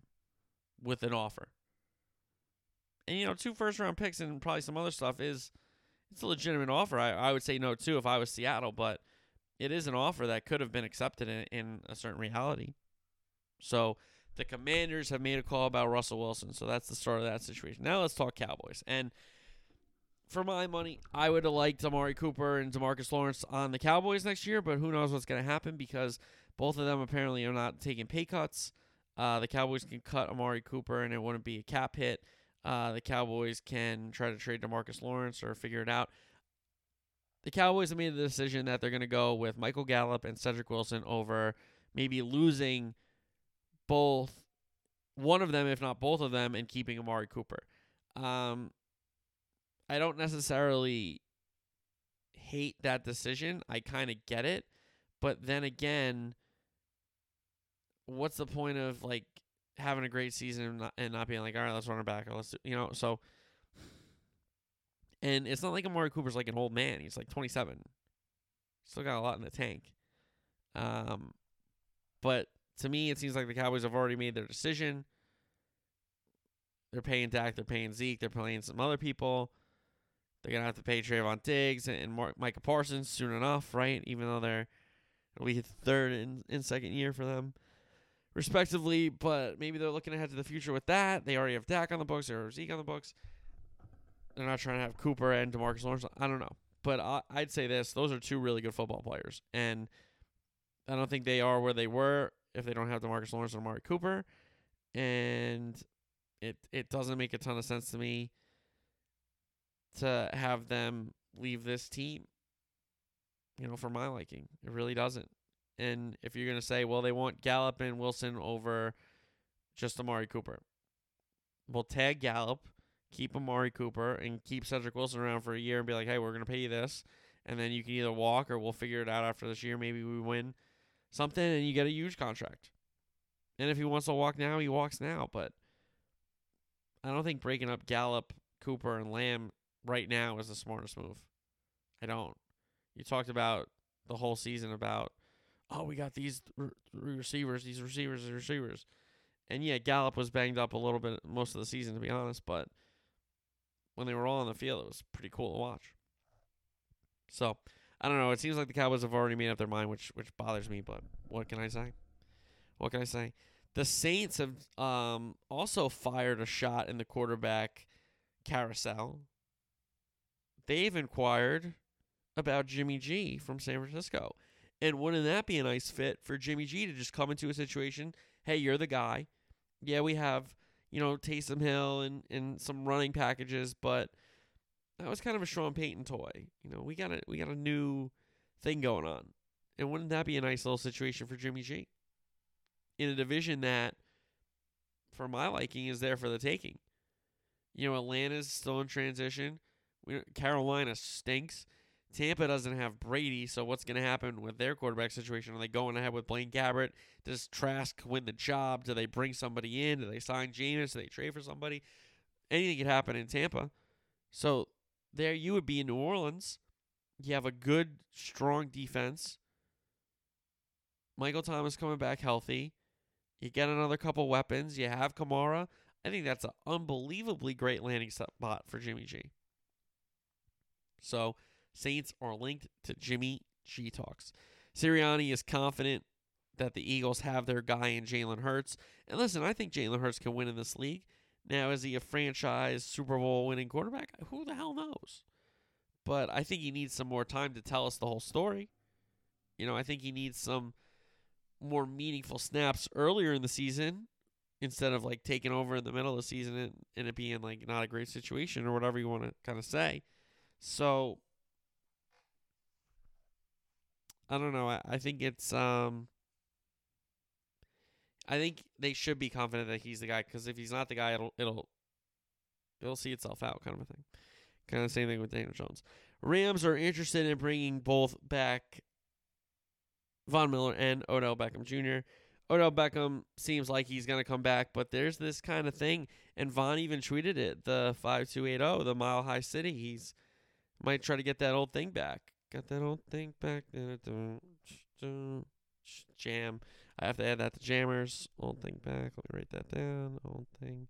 S2: with an offer. And you know, two first round picks and probably some other stuff is it's a legitimate offer. I, I would say no too if I was Seattle, but it is an offer that could have been accepted in, in a certain reality. So the commanders have made a call about Russell Wilson. So that's the start of that situation. Now let's talk Cowboys. And for my money, I would have liked Amari Cooper and Demarcus Lawrence on the Cowboys next year, but who knows what's going to happen because both of them apparently are not taking pay cuts. Uh, the Cowboys can cut Amari Cooper and it wouldn't be a cap hit. Uh, the Cowboys can try to trade Demarcus Lawrence or figure it out. The Cowboys have made the decision that they're going to go with Michael Gallup and Cedric Wilson over maybe losing both one of them, if not both of them, and keeping Amari Cooper. Um, I don't necessarily hate that decision. I kind of get it. But then again, what's the point of like having a great season and not, and not being like, all right, let's run her back let's, do, you know, so. And it's not like Amari Cooper's like an old man. He's like 27. Still got a lot in the tank. Um, but to me, it seems like the Cowboys have already made their decision. They're paying Dak, they're paying Zeke, they're paying some other people. They're going to have to pay Trevon Diggs and, Mark, Micah Parsons soon enough, right? Even though they're it'll be third and, second year for them, respectively. But maybe they're looking ahead to the future with that. They already have Dak on the books, they have Zeke on the books. They're not trying to have Cooper and Demarcus Lawrence. I don't know, but I, I'd say this: those are two really good football players, and I don't think they are where they were if they don't have Demarcus Lawrence and Amari Cooper. And it it doesn't make a ton of sense to me to have them leave this team. You know, for my liking, it really doesn't. And if you're going to say, well, they want Gallup and Wilson over just Amari Cooper, well, tag Gallup, keep Amari Cooper, and keep Cedric Wilson around for a year and be like, hey, we're going to pay you this. And then you can either walk or we'll figure it out after this year. Maybe we win something and you get a huge contract. And if he wants to walk now, he walks now. But I don't think breaking up Gallup, Cooper, and Lamb right now is the smartest move. I don't. You talked about the whole season about, oh, we got these re receivers, these receivers, these receivers. And yeah, Gallup was banged up a little bit most of the season, to be honest, but when they were all on the field, it was pretty cool to watch. So, I don't know. It seems like the Cowboys have already made up their mind, which which bothers me, but what can I say? What can I say? The Saints have um, also fired a shot in the quarterback carousel they've inquired about Jimmy G from San Francisco. And wouldn't that be a nice fit for Jimmy G to just come into a situation? Hey, you're the guy. Yeah, we have, you know, Taysom Hill and, and some running packages, but that was kind of a Sean Payton toy. You know, we got a we got a new thing going on. And wouldn't that be a nice little situation for Jimmy G? In a division that, for my liking, is there for the taking. You know, Atlanta's still in transition. Carolina stinks. Tampa doesn't have Brady, so what's going to happen with their quarterback situation? Are they going ahead with Blaine Gabbert? Does Trask win the job? Do they bring somebody in? Do they sign Jameis? Do they trade for somebody? Anything could happen in Tampa. So there you would be in New Orleans. You have a good, strong defense. Michael Thomas coming back healthy. You get another couple weapons. You have Kamara. I think that's an unbelievably great landing spot for Jimmy G. So Saints are linked to Jimmy G Talks. Sirianni is confident that the Eagles have their guy in Jalen Hurts. And listen, I think Jalen Hurts can win in this league. Now, is he a franchise Super Bowl winning quarterback? Who the hell knows? But I think he needs some more time to tell us the whole story. You know, I think he needs some more meaningful snaps earlier in the season instead of like taking over in the middle of the season and, and it being like not a great situation or whatever you want to kind of say. So I don't know. I, I think it's um I think they should be confident that he's the guy because if he's not the guy, it'll it'll it'll see itself out, kind of a thing. Kind of same thing with Daniel Jones. Rams are interested in bringing both back Von Miller and Odell Beckham Jr. Odell Beckham seems like he's going to come back, but there's this kind of thing, and Von even tweeted it. The five two eight zero, oh, the Mile High City. He's might try to get that old thing back. Got that old thing back. Jam. I have to add that to jammers. Old thing back. Let me write that down. Old thing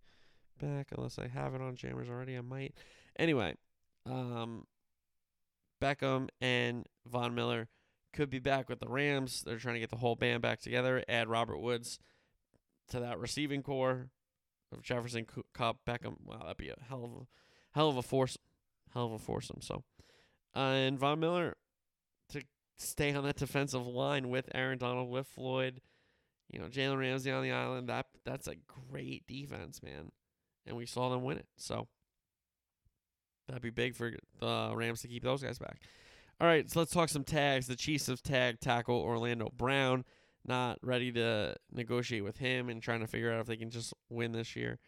S2: back. Unless I have it on jammers already, I might. Anyway, um, Beckham and Von Miller could be back with the Rams. They're trying to get the whole band back together. Add Robert Woods to that receiving core of Jefferson, Kupp, Beckham. Wow, that'd be a hell of a, hell of a force hell of a foursome. So, uh, and Von Miller to stay on that defensive line with Aaron Donald, with Floyd, you know, Jalen Ramsey on the island. That that's a great defense, man. And we saw them win it. So that'd be big for the Rams to keep those guys back. All right, so let's talk some tags. The Chiefs have tagged tackle Orlando Brown. Not ready to negotiate with him and trying to figure out if they can just win this year.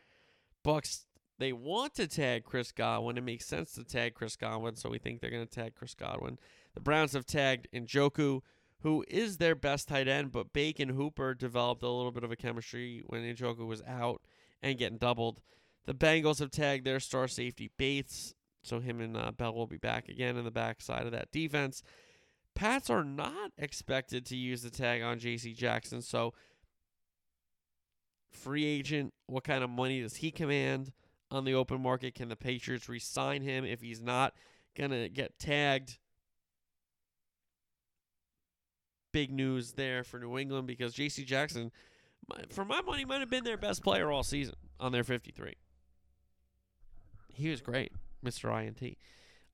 S2: Bucks they want to tag Chris Godwin. It makes sense to tag Chris Godwin, so we think they're going to tag Chris Godwin. The Browns have tagged Njoku, who is their best tight end, but Bacon Hooper developed a little bit of a chemistry when Njoku was out and getting doubled. The Bengals have tagged their star safety Bates, so him and uh, Bell will be back again in the backside of that defense. Pats are not expected to use the tag on J.C. Jackson, so free agent, what kind of money does he command? on the open market? Can the Patriots re-sign him if he's not going to get tagged? Big news there for New England because J.C. Jackson, for my money, might have been their best player all season on their 53. He was great, Mr. INT.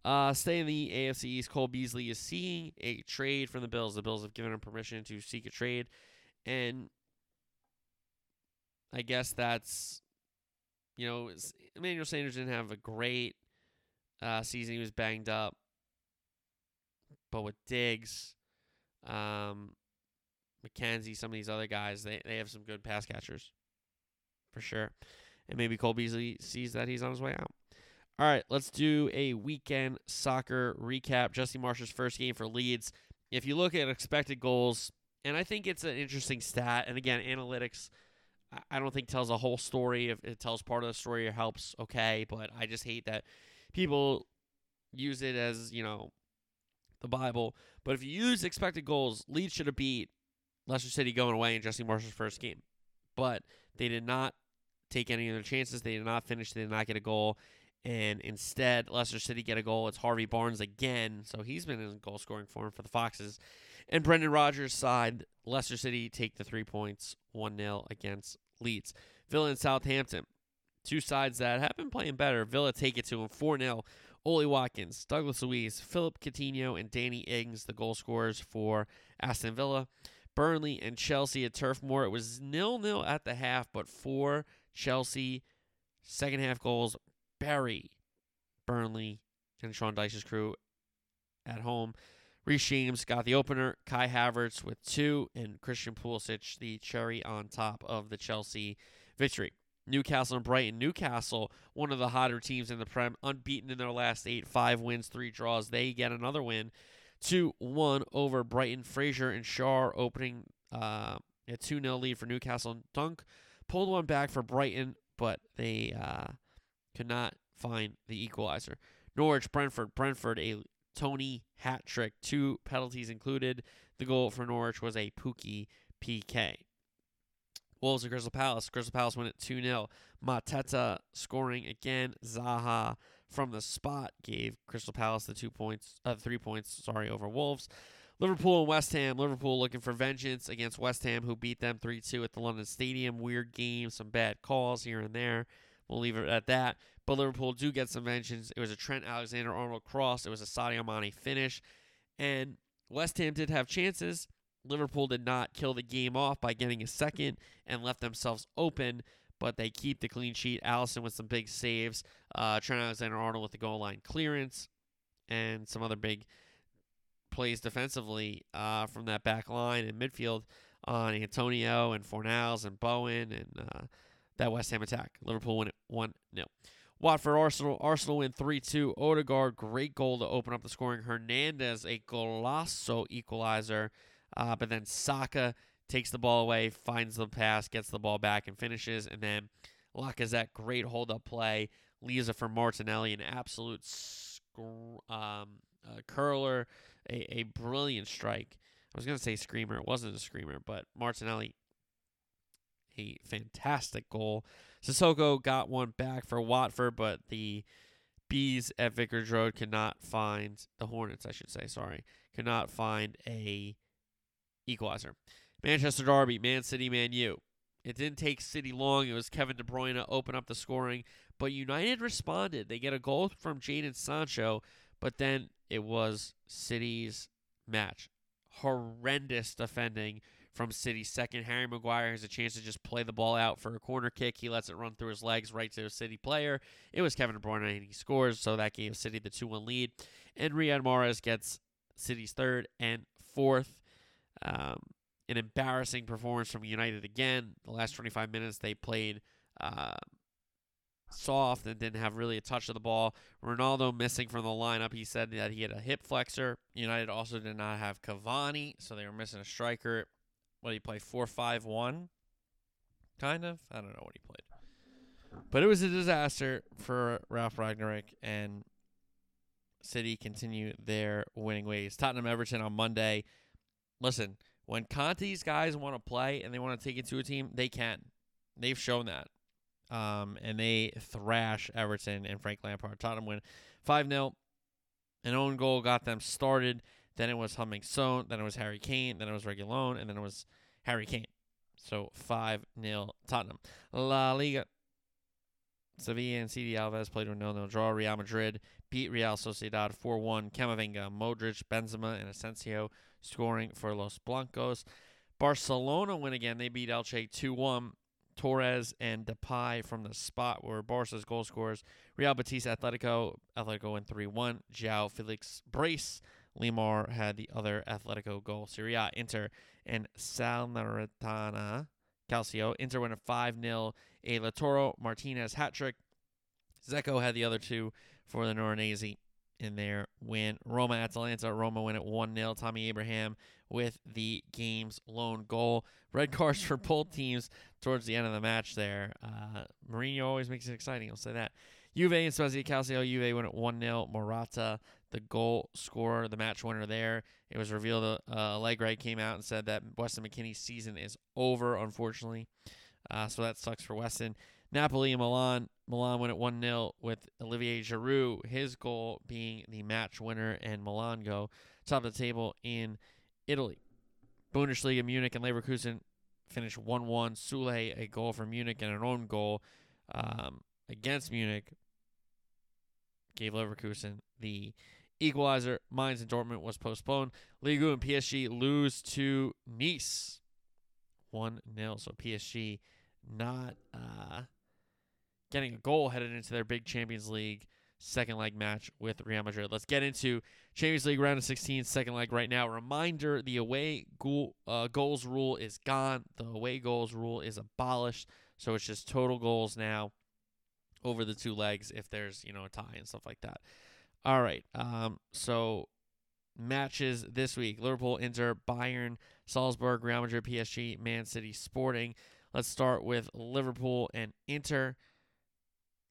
S2: Uh, stay in the AFC East. Cole Beasley is seeing a trade from the Bills. The Bills have given him permission to seek a trade, and I guess that's you know, Emmanuel Sanders didn't have a great uh, season. He was banged up. But with Diggs, um, McKenzie, some of these other guys, they, they have some good pass catchers for sure. And maybe Cole Beasley sees that he's on his way out. All right, let's do a weekend soccer recap. Jesse Marsch's first game for Leeds. If you look at expected goals, and I think it's an interesting stat, and again, analytics – I don't think tells a whole story. If it tells part of the story or helps, okay. But I just hate that people use it as you know the Bible. But if you use expected goals, Leeds should have beat Leicester City going away in Jesse Marsch's first game. But they did not take any of their chances. They did not finish. They did not get a goal. And instead, Leicester City get a goal. It's Harvey Barnes again. So he's been in goal scoring form for the Foxes. And Brendan Rodgers' side, Leicester City take the three points 1 0 against Leeds. Villa and Southampton, two sides that have been playing better. Villa take it to them 4 0. Ollie Watkins, Douglas Luiz, Philippe Coutinho, and Danny Ings, the goal scorers for Aston Villa. Burnley and Chelsea at Turf Moor. It was nil nil at the half, but four Chelsea second half goals Barry, Burnley and Sean Dyche's crew at home. Reece got the opener, Kai Havertz with two, and Christian Pulisic the cherry on top of the Chelsea victory. Newcastle and Brighton. Newcastle, one of the hotter teams in the Prem, unbeaten in their last eight, five wins, three draws. They get another win, two one over Brighton. Fraser and Schär opening uh, a two 0 lead for Newcastle. And Dunk pulled one back for Brighton, but they uh, could not find the equalizer. Norwich, Brentford, Brentford a Toney hat trick, two penalties included. The goal for Norwich was a Pukki PK. Wolves at Crystal Palace. Crystal Palace win it 2 0. Mateta scoring again. Zaha from the spot gave Crystal Palace the two points, uh, three points, sorry, over Wolves. Liverpool and West Ham. Liverpool looking for vengeance against West Ham, who beat them 3 2 at the London Stadium. Weird game, some bad calls here and there. We'll leave it at that. But Liverpool do get some mentions. It was a Trent Alexander Arnold cross. It was a Sadio Mane finish. And West Ham did have chances. Liverpool did not kill the game off by getting a second and left themselves open, but they keep the clean sheet. Alisson with some big saves. Uh, Trent Alexander Arnold with the goal line clearance and some other big plays defensively uh, from that back line and midfield on Antonio and Fornals and Bowen and uh, that West Ham attack. Liverpool won it 1 0. No. Watford Arsenal. Arsenal win 3 2. Odegaard, great goal to open up the scoring. Hernandez, a golazo equalizer. Uh, but then Saka takes the ball away, finds the pass, gets the ball back, and finishes. And then Lacazette, great hold up play. Leaves it for Martinelli, an absolute um, uh, curler, a, a brilliant strike. I was going to say screamer. It wasn't a screamer, but Martinelli, a fantastic goal. Sissoko got one back for Watford, but the Bees at Vicarage Road cannot find the Hornets, I should say, sorry, cannot find a equalizer. Manchester Derby, Man City, Man U. It didn't take City long. It was Kevin De Bruyne to open up the scoring, but United responded. They get a goal from Jadon Sancho, but then it was City's match. Horrendous defending from City second. Harry Maguire has a chance to just play the ball out for a corner kick. He lets it run through his legs right to a City player. It was Kevin De Bruyne, and he scores. So that gave City the 2 1 lead. And Riyad Mahrez gets City's third and fourth. Um, an embarrassing performance from United again. The last 25 minutes, they played. Uh, soft and didn't have really a touch of the ball. Ronaldo missing from the lineup. He said that he had a hip flexor. United also did not have Cavani, so they were missing a striker what did he play? Four five one, kind of. I don't know what he played, but it was a disaster for Ralf Rangnick and City continue their winning ways. Tottenham Everton on Monday. Listen, when Conte's guys want to play and they want to take it to a team, they can. They've shown that. Um, and they thrash Everton and Frank Lampard. Tottenham win 5 0. An own goal got them started. Then it was Heung-min Son. Then it was Harry Kane. Then it was Reguilon. And then it was Harry Kane. So 5 0 Tottenham. La Liga. Sevilla and CD Alves played a 0 0 draw. Real Madrid beat Real Sociedad 4 1. Camavinga, Modric, Benzema, and Asensio scoring for Los Blancos. Barcelona win again. They beat Elche 2 1. Torres and Depay from the spot were Barca's goal scorers. Real Batista Atletico. Atletico win 3 1. João Félix Brace Lemar had the other Atletico goal. Serie A, Inter, and Salernitana Calcio. Inter went a 5 0. A Lautaro Martinez hat trick. Dzeko had the other two for the Norinese in their win. Roma Atalanta. Roma win at 1 0. Tammy Abraham with the game's lone goal. Red cards for both teams towards the end of the match there. Uh, Mourinho always makes it exciting, I'll say that. Juve and Spezia Calcio. Juve win at 1 0. Morata the goal scorer, the match winner there. It was revealed uh, Allegri came out and said that Weston McKennie's season is over, unfortunately. Uh, so that sucks for Weston. Napoli and Milan. Milan went at 1 0 with Olivier Giroud, his goal being the match winner, and Milan go top of the table in Italy. Bundesliga, Munich and Leverkusen finished 1 1. Sule, a goal for Munich and an own goal um, against Munich, gave Leverkusen the equalizer. Mainz and Dortmund was postponed. Ligue and PSG lose to Nice 1 0. So PSG not uh, getting a goal headed into their big Champions League second leg match with Real Madrid. Let's get into Champions League round of 16, second leg right now. Reminder the away goal, uh, goals rule is gone, the away goals rule is abolished. So it's just total goals now over the two legs if there's, you know, a tie and stuff like that. All right. Um, so matches this week: Liverpool, Inter, Bayern, Salzburg, Real Madrid, PSG, Man City, Sporting. Let's start with Liverpool and Inter.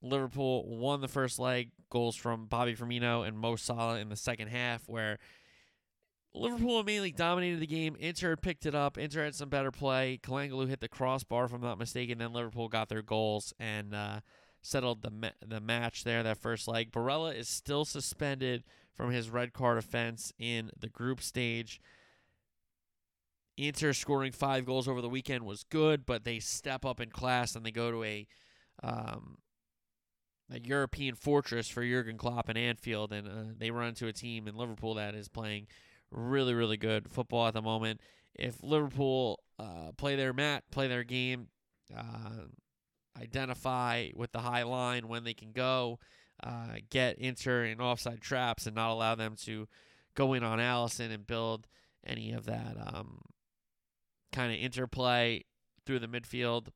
S2: Liverpool won the first leg, goals from Bobby Firmino and Mo Salah in the second half, where Liverpool mainly dominated the game. Inter picked it up. Inter had some better play. Calhanoglu hit the crossbar, if I'm not mistaken. Then Liverpool got their goals, and uh, settled the ma- the match there that first leg. Barella is still suspended from his red card offense in the group stage. Inter scoring five goals over the weekend was good, but they step up in class and they go to a um, a European fortress for Jurgen Klopp and Anfield, and uh, they run into a team in Liverpool that is playing really really good football at the moment. If Liverpool uh, play their mat, play their game, uh, identify with the high line when they can go, uh, get inter and offside traps, and not allow them to go in on Alisson and build any of that um, kind of interplay through the midfield.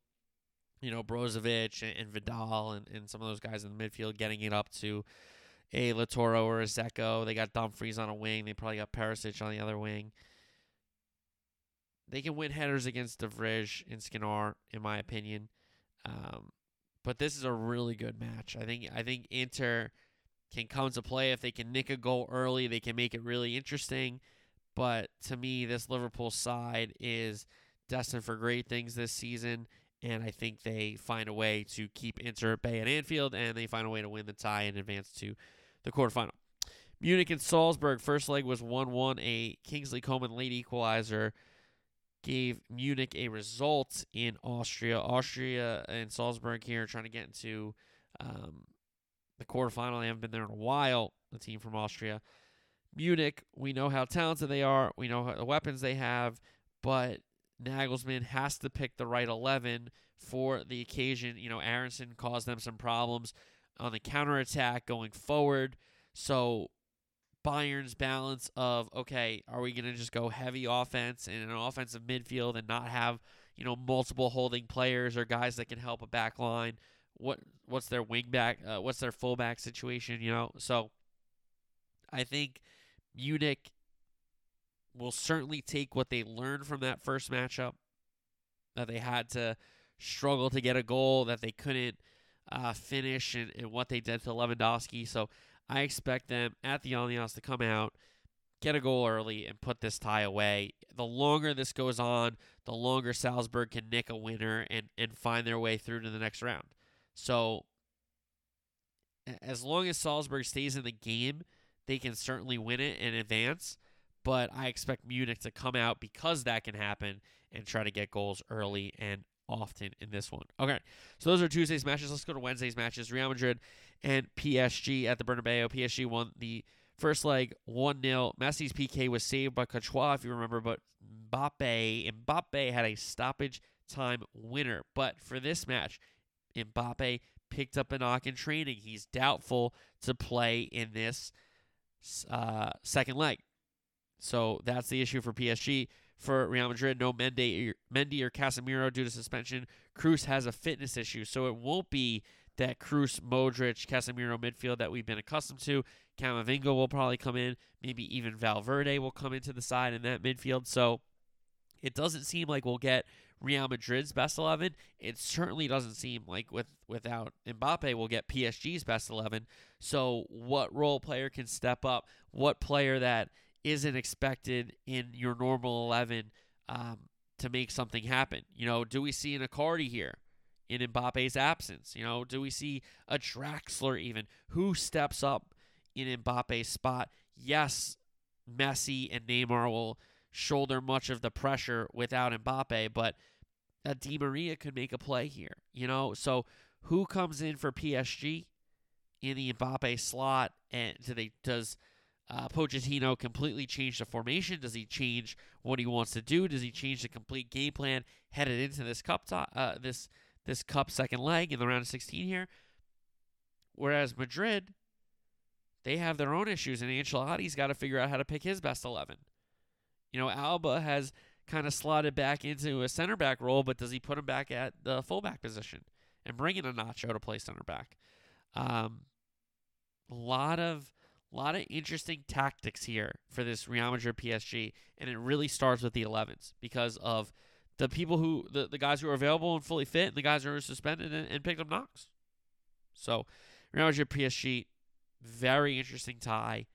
S2: You know, Brozovic and, and Vidal and, and, some of those guys in the midfield getting it up to a Lautaro or a Dzeko. They got Dumfries on a wing. They probably got Perisic on the other wing. They can win headers against De and Skinner, in my opinion. Um, but this is a really good match. I think I think Inter can come to play if they can nick a goal early. They can make it really interesting. But to me, this Liverpool side is destined for great things this season, and I think they find a way to keep Inter at bay at Anfield, and they find a way to win the tie and advance to the quarterfinal. Munich and Salzburg first leg was 1-1, a Kingsley Coman late equalizer gave Munich a result in Austria. Austria and Salzburg here trying to get into um, the quarterfinal. They haven't been there in a while, the team from Austria. Munich, we know how talented they are, we know the weapons they have, but Nagelsmann has to pick the right 11 for the occasion. You know, Aaronson caused them some problems on the counterattack going forward. So Bayern's balance of okay, are we going to just go heavy offense and an offensive midfield and not have you know multiple holding players or guys that can help a back line? What what's their wing back? Uh, what's their fullback situation? You know, so I think Munich will certainly take what they learned from that first matchup that they had to struggle to get a goal that they couldn't uh, finish and, and what they did to Lewandowski. So I expect them at the Allianz to come out, get a goal early, and put this tie away. The longer this goes on, the longer Salzburg can nick a winner and, and find their way through to the next round. So, as long as Salzburg stays in the game, they can certainly win it and advance. But I expect Munich to come out because that can happen and try to get goals early and often in this one. Okay, so those are Tuesday's matches. Let's go to Wednesday's matches. Real Madrid and PSG at the Bernabeu. PSG won the first leg 1 0. Messi's PK was saved by Courtois, if you remember, but Mbappe, Mbappe had a stoppage time winner. But for this match, Mbappe picked up a knock in training. He's doubtful to play in this uh, second leg. So that's the issue for PSG. For Real Madrid, no Mendy or, Mendy or Casemiro due to suspension. Kroos has a fitness issue, so it won't be that Kroos, Modric, Casemiro midfield that we've been accustomed to. Camavinga will probably come in. Maybe even Valverde will come into the side in that midfield. So it doesn't seem like we'll get Real Madrid's best 11. It certainly doesn't seem like with without Mbappe we'll get PSG's best 11. So what role player can step up? What player that isn't expected in your normal 11 um, to make something happen? You know, do we see an Icardi here? in Mbappe's absence? You know, do we see a Draxler even? Who steps up in Mbappe's spot? Yes, Messi and Neymar will shoulder much of the pressure without Mbappe, but a Di Maria could make a play here. You know, so who comes in for PSG in the Mbappe slot? And do they does uh, Pochettino completely change the formation? Does he change what he wants to do? Does he change the complete game plan headed into this cup? top uh, this this cup second leg in the round of 16 here. Whereas Madrid, they have their own issues, and Ancelotti's got to figure out how to pick his best 11. You know, Alaba has kind of slotted back into a center back role, but does he put him back at the fullback position and bring in a Nacho to play center back? Um, a lot of lot of interesting tactics here for this Real Madrid PSG, and it really starts with the 11s because of the people who the, the guys who are available and fully fit, and the guys who are suspended and, and picked up knocks. So remember your PS sheet. Very interesting tie.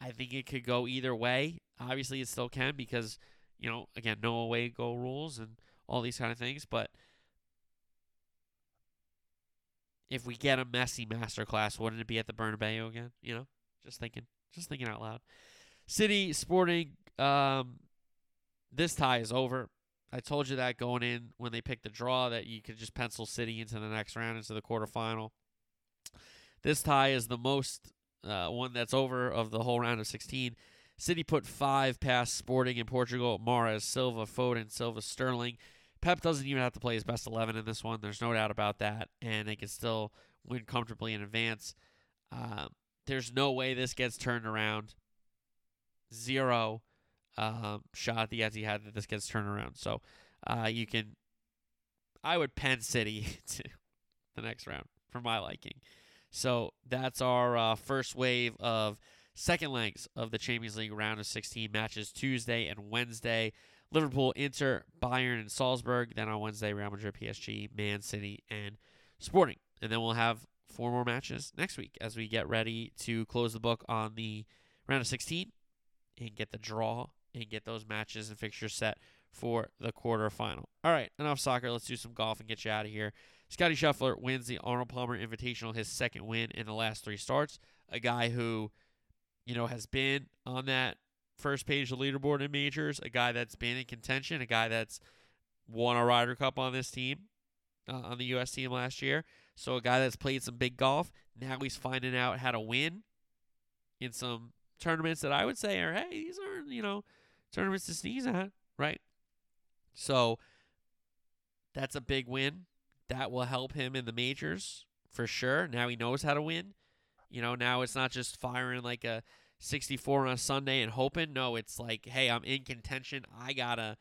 S2: I think it could go either way. Obviously, it still can because you know again no away goal rules and all these kind of things. But if we get a Messi masterclass, wouldn't it be at the Bernabeu again? You know, just thinking, just thinking out loud. City Sporting. Um, this tie is over. I told you that going in when they picked the draw that you could just pencil City into the next round, into the quarterfinal. This tie is the most uh, one that's over of the whole round of 16. City put five past Sporting in Portugal, Mahrez, Silva, Foden, Silva, Sterling. Pep doesn't even have to play his best 11 in this one. There's no doubt about that. And they can still win comfortably in advance. Um, there's no way this gets turned around. Zero um, shot at the had that this gets turned around. So uh, you can, I would pen City to the next round for my liking. So that's our uh, first wave of second legs of the Champions League round of 16 matches Tuesday and Wednesday. Liverpool, Inter, Bayern, and Salzburg. Then on Wednesday, Real Madrid, PSG, Man City, and Sporting. And then we'll have four more matches next week as we get ready to close the book on the round of 16 and get the draw and get those matches and fixtures set for the quarterfinal. All right, enough soccer. Let's do some golf and get you out of here. Scotty Scheffler wins the Arnold Palmer Invitational, his second win in the last three starts. A guy who, you know, has been on that first page of leaderboard in majors, a guy that's been in contention, a guy that's won a Ryder Cup on this team, uh, on the U.S. team last year. So a guy that's played some big golf. Now he's finding out how to win in some tournaments that I would say are, hey, these aren't, you know, tournaments to sneeze at, right? So that's a big win. That will help him in the majors for sure. Now he knows how to win. You know, now it's not just firing like a 64 on a Sunday and hoping. No, it's like, hey, I'm in contention. I got to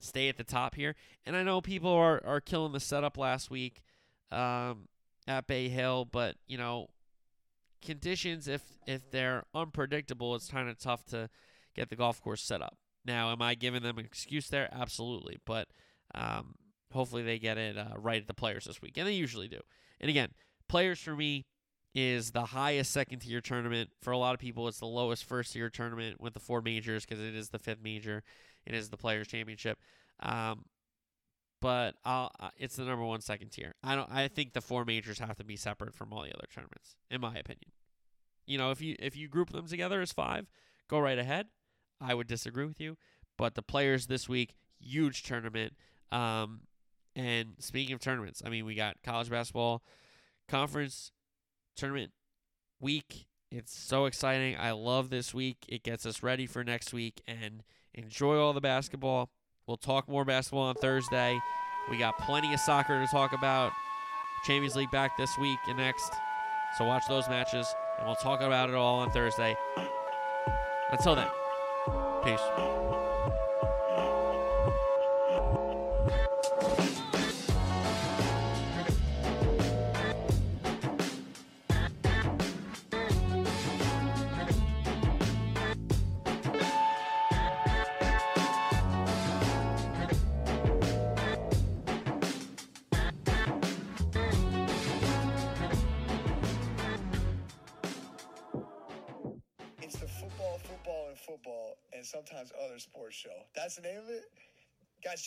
S2: stay at the top here. And I know people are, are killing the setup last week um, at Bay Hill, but, you know, conditions, if if they're unpredictable, it's kind of tough to get the golf course set up. Now, am I giving them an excuse there? Absolutely. But um, hopefully they get it uh, right at the players this week. And they usually do. And again, players for me is the highest second tier tournament. For a lot of people, it's the lowest first tier tournament with the four majors because it is the fifth major, it is the players' championship. Um, but I'll, uh, it's the number one second tier. I don't. I think the four majors have to be separate from all the other tournaments, in my opinion. You know, if you if you group them together as five, go right ahead. I would disagree with you. But the players this week, huge tournament. Um, and speaking of tournaments, I mean, we got college basketball conference tournament week. It's so exciting. I love this week. It gets us ready for next week and enjoy all the basketball. We'll talk more basketball on Thursday. We got plenty of soccer to talk about. Champions League back this week and next. So watch those matches, and we'll talk about it all on Thursday. Until then. Peace.